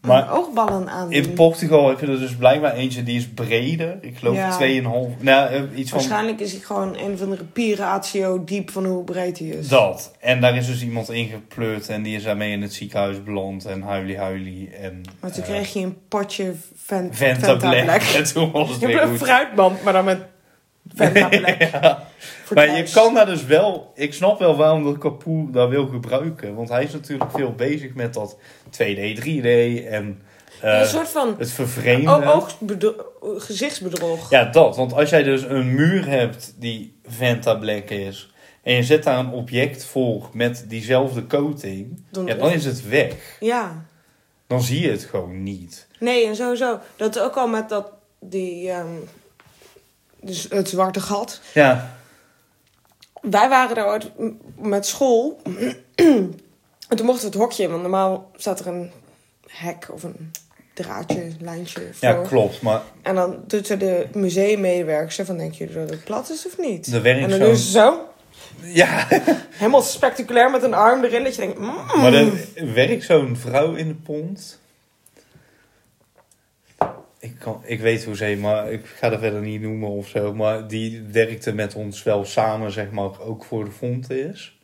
Maar oogballen aan In Portugal heb je er dus blijkbaar eentje die is breder. Ik geloof Ja. 2,5... Nou, eh, iets van... Waarschijnlijk is hij gewoon een of andere piratio diep van hoe breed hij is. Dat. En daar is dus iemand ingepleurd en die is daarmee in het ziekenhuis beland en huilie huilie en... Maar toen eh, kreeg je een potje Vent Venta, Black. En toen was het Je hebt een goed. fruitmand, maar dan met Ja. Maar je kan daar dus wel... Ik snap wel waarom de Kapoor daar wil gebruiken. Want hij is natuurlijk veel bezig met dat 2D, 3D en eh, een soort van het vervreemden. o- oogbedro- gezichtsbedrog. Ja, dat. Want als jij dus een muur hebt die Venta Black is... en je zet daar een object voor met diezelfde coating... Dan- ja, dan is het weg. Ja. Dan zie je het gewoon niet. Nee, en sowieso. Dat ook al met dat, die, ehm, dus het zwarte gat. Ja, Wij waren daar ooit met school. en toen mochten we het hokje in, want normaal staat er een hek of een draadje, lijntje voor. ja klopt. Maar En dan doet ze de museummedewerker van, denk je dat het plat is of niet? Er werkt en dan doen ze zo, ja, helemaal spectaculair met een arm erin, dat je denkt, mm. maar er werkt zo'n vrouw in de pont. Ik, kan, ik weet hoe ze maar ik ga er verder niet noemen of zo. Maar die werkte met ons wel samen, zeg maar, ook voor de Fontes.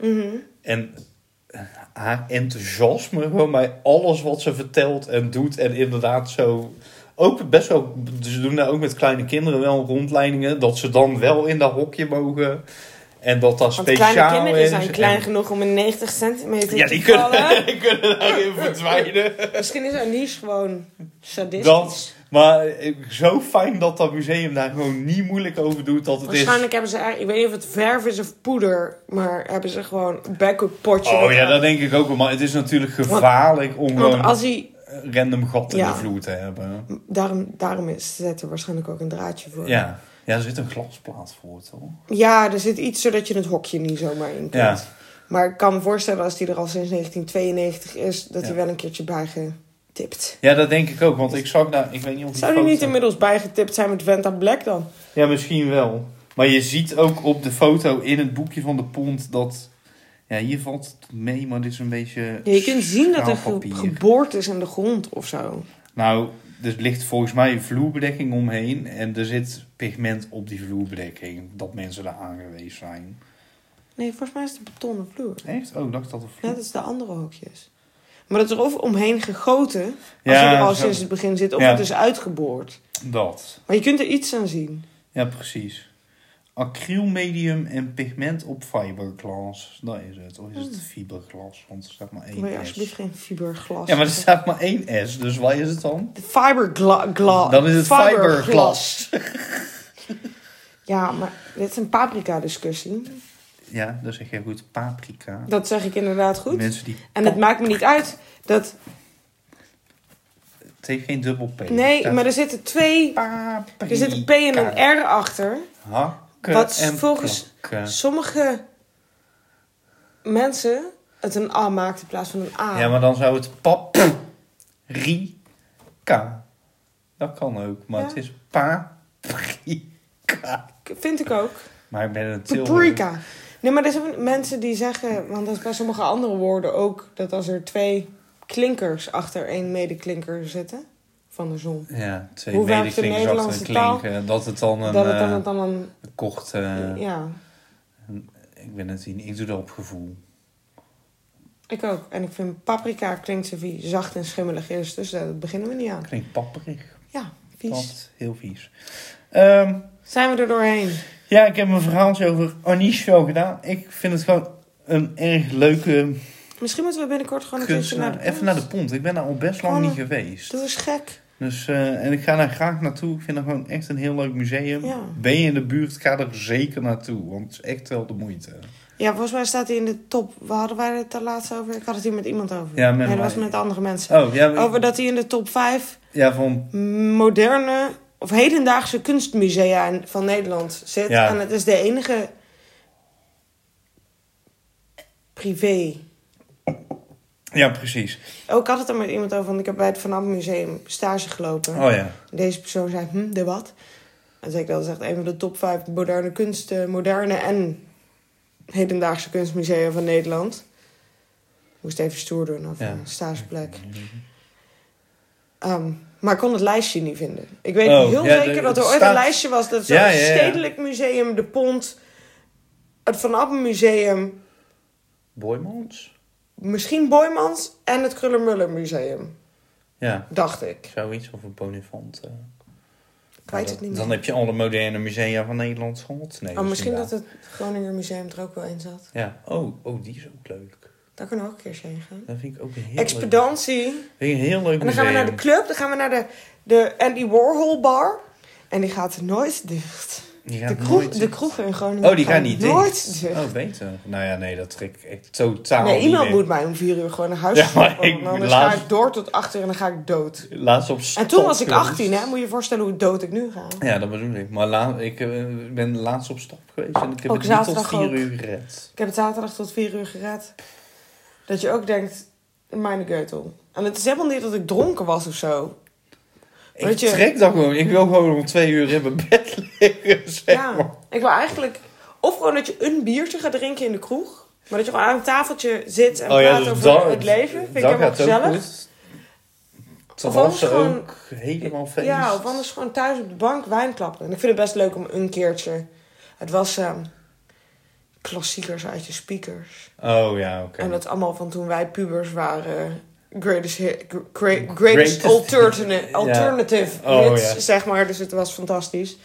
Mhm. En haar enthousiasme gewoon bij alles wat ze vertelt en doet. En inderdaad zo... Ook best wel... Ze doen daar ook met kleine kinderen wel rondleidingen. Dat ze dan wel in dat hokje mogen. En dat dat Want speciaal kleine kinderen zijn klein En- genoeg om een 90 centimeter ja, te die vallen. kunnen, die kunnen daarin verdwijnen. Misschien is Anish gewoon sadistisch. Dat, maar eh, zo fijn dat dat museum daar gewoon niet moeilijk over doet. Dat het is... Waarschijnlijk hebben ze eigenlijk, ik weet niet of het verf is of poeder, maar hebben ze gewoon een backup potje. Oh ja, dat denk ik ook wel. Maar het is natuurlijk gevaarlijk om Want gewoon als hij, random gat in Ja. de vloer te hebben. daarom, daarom is, zet er waarschijnlijk ook een draadje voor. Ja. Ja, er zit een glasplaat voor, toch? Ja, er zit iets zodat je het hokje niet zomaar in kunt. Ja. Maar ik kan me voorstellen als die er al sinds 1992 is, dat hij Ja. wel een keertje bijgetipt. Ja, dat denk ik ook. Want ik zag daar, ik weet niet of die Zou die niet inmiddels bijgetipt zijn met Venta Black dan? Ja, misschien wel. Maar je ziet ook op de foto in het boekje van de pont dat... Ja, hier valt het mee, maar dit is een beetje Ja, je kunt zien dat er geboord is in de grond of zo. Nou, er ligt volgens mij een vloerbedekking omheen. En er zit pigment op die vloerbedekking. Dat mensen daar aangewezen zijn. Nee, volgens mij is het een betonnen vloer. Echt? Oh, ik dacht dat het vloer... Net als de andere hokjes. Maar dat is er of omheen gegoten, als Ja, je er al zo. sinds het begin zit, of Ja. het is uitgeboord. Dat. Maar je kunt er iets aan zien. Ja, precies. Acrylmedium en pigment op fiberglas. Dat is het. Of is het fiberglas? Want er staat maar één Wil je S. alsjeblieft geen fiberglas? Ja, maar er staat maar één S. Dus wat is het dan? De fiberglas. Dan is het fiberglas. ja, maar dit is een paprika discussie. Ja, dan zeg jij goed paprika. Dat zeg ik inderdaad goed. Mensen die... En het maakt me niet uit dat... Het heeft geen dubbel P. Nee, maar er zitten twee... staat Er zit een P en een R achter. Hakken Wat en volgens- plakken. Sommige mensen het een A maakt in plaats van een A. Ja, maar dan zou het paprika. Dat kan ook, maar Ja. het is paprika. Vind ik ook. Maar ik ben een Tilburg. Paprika. Nee, maar er zijn mensen die zeggen, want dat is bij sommige andere woorden ook, dat als er twee klinkers achter één medeklinker zitten, van de zon, Ja, twee Hoe de Nederlandse taal? klinken. Dat het dan een dat het dan, eh, dan een, kort... eh, ja, Ik ben het niet. Ik doe dat op gevoel. ik ook. En ik vind paprika klinkt zo wie zacht en schimmelig is, dus daar beginnen we niet aan. Klinkt papperig. Ja, vies. Heel vies. Ehm, Zijn we er doorheen? ja, ik heb een verhaaltje over Anish wel gedaan. Ik vind het gewoon een erg leuke Misschien moeten we binnenkort gewoon kunstenaar. naar de Even naar de pont. Ik ben daar al best lang niet geweest. Doe eens gek. Dus, eh, en ik ga daar graag naartoe. Ik vind dat gewoon echt een heel leuk museum. Ja. Ben je in de buurt, ga er zeker naartoe. Want het is echt wel de moeite. Ja, volgens mij staat hij in de top. Waar hadden wij het daar laatst over? Ik had het hier met iemand over. Ja, met nee, dat was met andere mensen. Oh, ja, maar- Over dat hij in de top 5 ja van... moderne of hedendaagse kunstmusea van Nederland zit. Ja. En het is de enige privé. Ja, precies. Ook ik had het er met iemand over, want ik heb bij het Van Ampen Museum stage gelopen. Oh ja. Deze persoon zei, hm, de wat? En zei ik, dat is echt een van de top 5 moderne kunsten, moderne en hedendaagse kunstmusea van Nederland. Ik moest even stoer doen Ja. een stageplek. Ehm, maar ik kon het lijstje niet vinden. Ik weet Oh, heel ja, de- zeker dat er ooit staat- een lijstje was. Dat zo'n ja. Stedelijk Museum, de Pont, het Van Appen Museum, Boymans? Misschien Boymans en het Kruller-Muller Museum, Ja, dacht ik. zoiets. Of een Bonifant. eh. Ik weet het niet meer. Dan heb je alle moderne musea van Nederland gehad. Nee, Oh, misschien dat het Groninger Museum er ook wel in zat. Ja, oh, oh, die is ook leuk. Daar kunnen we ook een keertje heen gaan. Dat vind ik ook een heel Expedantie. leuk. Vind ik een heel leuk En dan gaan we naar de club, dan gaan we naar de, de Andy Warhol bar. En die gaat nooit dicht. Die De, kroeg, nooit- de kroegen in Groningen Oh, die gaan niet nooit. Oh, beter. Nou ja, nee, dat trek ik totaal nee, niet iemand mee. moet mij om vier uur gewoon naar huis Ja, maar ik- Anders laatst- ga ik door tot acht uur en dan ga ik dood. Laatst op En toen was ik stap 18, geweest. hè. Moet je je voorstellen hoe dood ik nu ga. Ja, dat bedoel ik. Maar la ik eh, ben laatst op stap geweest en ik heb Ook het niet tot zaterdag vier ook. uur gered. Ik heb het zaterdag tot vier uur gered. Dat je ook denkt, mijn geutel. En het is helemaal niet dat ik dronken was of zo. Ik Weet je- trek dat gewoon. Ik wil gewoon om twee uur in mijn bed liggen, zeg Ja, maar. ik wil eigenlijk... Of gewoon dat je een biertje gaat drinken in de kroeg. Maar dat je gewoon aan een tafeltje zit en praat dus over dat- het leven. Vind ik helemaal gezellig. Of anders gewoon- ook helemaal feest. Ja, of anders gewoon thuis op de bank wijn klappen. En ik vind het best leuk om een keertje... Het was ehm, klassiekers uit je speakers. Oh ja, oké. En dat allemaal van toen wij pubers waren. Greatest, hit, greatest, Greatest- alternative, Ja. alternative Oh, hits, ja. zeg maar. Dus het was fantastisch.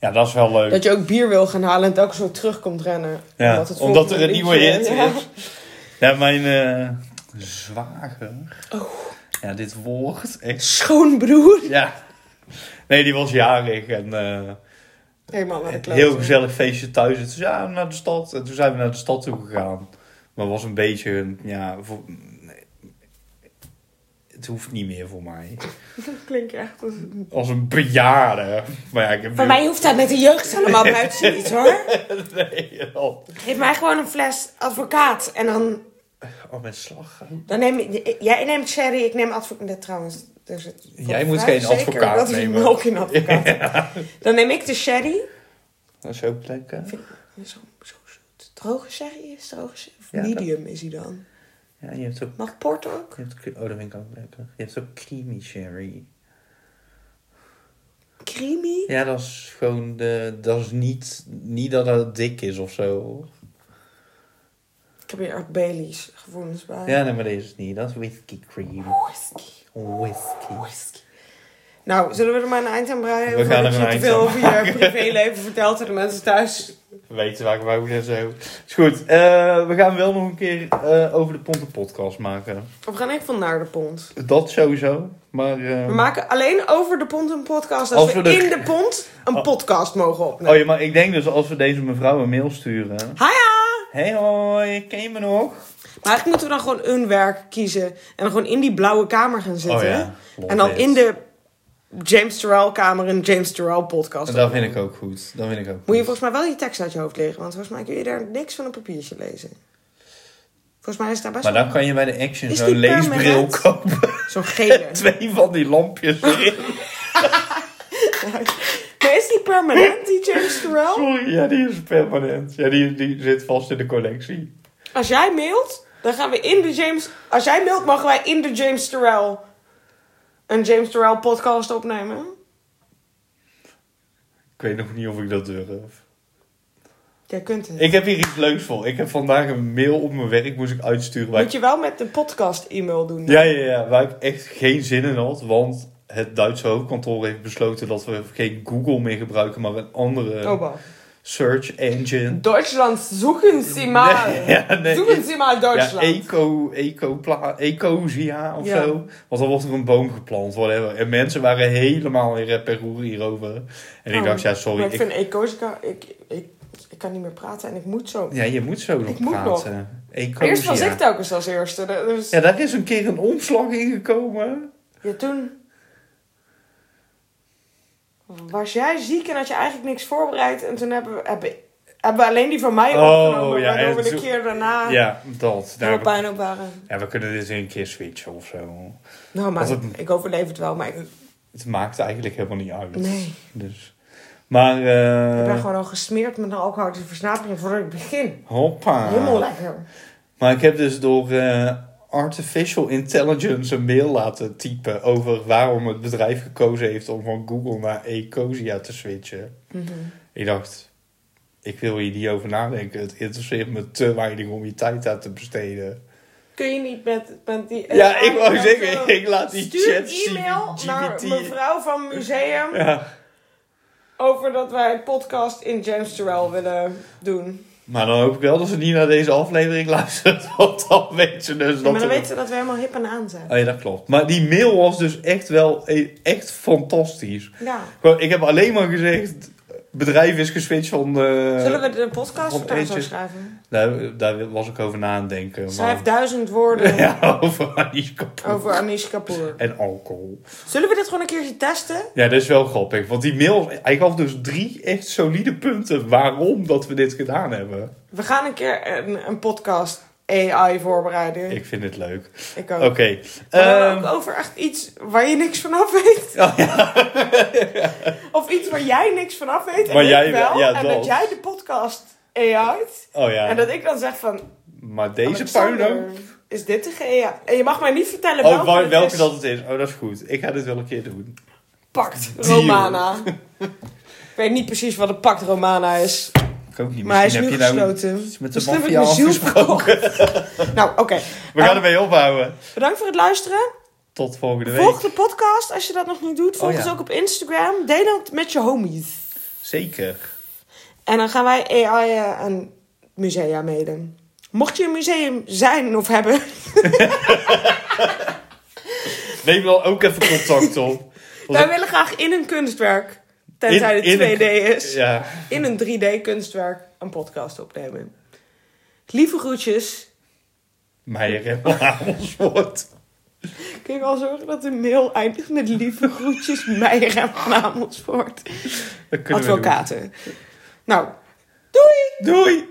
Ja, dat is wel leuk. Dat je ook bier wil gaan halen en telkens zo terug komt rennen. ja, omdat, het omdat er een nieuwe hit ja. is. Ja, mijn eh, zwager. Oh. Ja, dit woord. Echt. Schoonbroer. Ja. Nee, die was jarig en eh, Helemaal naar de heel gezellig feestje thuis. En toen ja, naar de stad. En toen zijn we naar de stad toe gegaan. Maar het was een beetje, een- ja, voor, het hoeft niet meer voor mij. Dat klinkt echt als... Als een bejaarde. Maar ja, ik heb nu- mij hoeft dat met de jeugd allemaal buiten niet hoor. Nee, al. Geef mij gewoon een fles advocaat. En dan, Oh, met slagroom. dan neem ik... Jij neemt sherry, ik neem advocaat. Nee, trouwens, zit Jij moet geen zeker advocaat dat nemen. in advocaat. Dan neem ik de sherry. Dat is ook lekker. Zo, zo zoet. Droge sherry is droge sherry. Of Ja, medium is hij dan. Ja, je hebt ook... Mag port ook? Je hebt, oh, dat vind ik ook lekker. Je hebt ook creamy sherry. Creamy? Ja, dat is gewoon de... Dat is niet... Niet dat het dik is of zo. Ik heb hier ook Bailey's gevoelens bij. Ja, nee, maar deze is niet. Dat is whisky cream. Whisky. Whisky. Whisky. Nou, zullen we er maar een eind aan breien? We gaan er een te eind veel aan over je privéleven vertelt aan de mensen thuis. Weten waar ik wou en zo. Is goed. Eh, we gaan wel nog een keer eh, over de Ponten podcast maken. We gaan echt van naar de pont. Dat sowieso. Maar... eh, We maken alleen over de pont een podcast als, Als we, we de- in de pont een Oh. podcast mogen opnemen. Oh ja, maar ik denk dus als we deze mevrouw een mail sturen... Hiya! Hey hoi, ken je me nog? Maar eigenlijk moeten we dan gewoon een werk kiezen. En dan gewoon in die blauwe kamer gaan zitten. Oh ja, en dan in de James Terrell kamer een James Terrell podcast En dat vind ik ook goed. Dat vind ik ook Moet je volgens mij wel je tekst uit je hoofd leren. Want volgens mij kun je daar niks van een papiertje lezen. Volgens mij is daar best Maar dan kan je bij de Action zo'n leesbril kopen. zo'n gele. Twee van die lampjes erin. maar is die permanent, die James Terrell? Sorry, ja, die is permanent. Ja, die, die zit vast in de collectie. Als jij mailt, dan gaan we in de James... Als jij mailt, mogen wij in de James Terrell... een James Terrell podcast opnemen. Ik weet nog niet of ik dat durf. Jij kunt het. Ik heb hier iets leuks voor. Ik heb vandaag een mail op mijn werk moest ik uitsturen. Moet je wel met de podcast e-mail doen. Ja, ja, ja. Waar ik echt geen zin in had. Want het Duitse hoofdkantoor heeft besloten dat we geen Google meer gebruiken, maar een andere Oh, wacht. Search engine. Deutschland, zoeken mal. Nee, ja, nee. Zoeken Sie mal Ja, Deutschland. eco, eco, ecosia of Ja. zo. Want dan wordt er een boom geplant. Whatever. En mensen waren helemaal in rep en roer hierover. En ik Oh, dacht, ja, sorry. Maar ik Ik, vind Ecosica, ik, ik, ik kan niet meer praten en ik moet zo. ja, je moet zo nog Ik moet praten. Ecosia. Eerst was ik telkens als eerste. Dus, Ja, daar is een keer een omslag ingekomen. ja, toen was jij ziek en had je eigenlijk niks voorbereid. En toen hebben we, hebben, hebben we alleen die van mij Oh, opgenomen. ja, waardoor we de keer daarna Ja, dat. Daar, pijn op waren. ja, we kunnen dit een keer switchen of zo. Nou, maar het- ik overleef het wel. Maar ik, Het maakt eigenlijk helemaal niet uit. nee, Dus. Maar, ik ben eh gewoon al gesmeerd met een alcoholische versnapering voordat ik begin. hoppa. Helemaal lekker. Maar ik heb dus door eh, artificial intelligence een mail laten typen over waarom het bedrijf gekozen heeft om van Google naar Ecosia te switchen. Mhm. Ik dacht, ik wil hier niet over nadenken. Het interesseert me te weinig om je tijd aan te besteden. Kun je niet met, met die... Ja, ik wou zeggen, ik laat die Stuur chat een e-mail naar mevrouw van museum Ja. over dat wij een podcast in Jamsterwell willen doen. Maar dan hoop ik wel dat ze niet naar deze aflevering luistert. Want dan weet ze dus Ja, dat maar dan weten ze dat we helemaal hip en aan zijn. Oh ja, dat klopt. Maar die mail was dus echt wel eh, echt fantastisch. Ja. Gewoon, ik heb alleen maar gezegd, bedrijf is geswitcht van... eh, Zullen we de podcast daar zo schrijven? Daar, daar was ik over na aan denken. maar- Schrijf duizend woorden Ja, over Anish Kapoor. over Anish Kapoor. En alcohol. Zullen we dit gewoon een keertje testen? Ja, dat is wel grappig. Want die mail, hij gaf dus drie echt solide punten waarom dat we dit gedaan hebben. We gaan een keer een, een podcast AI voorbereiden. Ik vind het leuk. Ik ook. Oké. Maar ehm, ook over echt iets waar je niks vanaf weet. oh ja. Of iets waar jij niks vanaf weet en Maar jij wel. ja, en dat. dat jij de podcast AI't. Oh ja. En dat ik dan zeg van... Maar deze puinhoop... Is dit de GA? En je mag mij niet vertellen Oh, welke, het welke is. dat het is. Oh, dat is goed. Ik ga dit wel een keer doen. Pakt. Romana. ik weet niet precies wat een pakt Romana is. Ik ook niet. Maar hij is nu heb je nou gesloten. iets met de maffia afgesproken. Nou, oké. We gaan Um, ermee ophouden. Bedankt voor het luisteren. Tot volgende week. Volg de podcast als je dat nog niet doet. Volg Oh, ja. ons ook op Instagram. Deel het met je homies. Zeker. En dan gaan wij AI'en en musea mailen. Mocht je een museum zijn of hebben... Neem dan ook even contact op. Wij willen graag in een kunstwerk, tenzij het in een- 2D is... Ja. in een 3D kunstwerk een podcast opnemen. Lieve groetjes. Meijer en Amersfoort. Kun je wel zorgen dat de mail eindigt met lieve groetjes Meijer en Van Amersfoort. Kunnen we. Advocaten. Nou, doei! Doei!